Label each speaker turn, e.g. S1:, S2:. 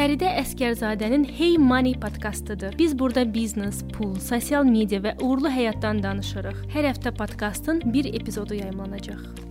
S1: Fəridə Əskərzadənin Hey Money podkastıdır. Biz burada biznes, pul, sosial media və uğurlu həyatdan danışırıq. Hər həftə podkastın bir epizodu yayımlanacaq.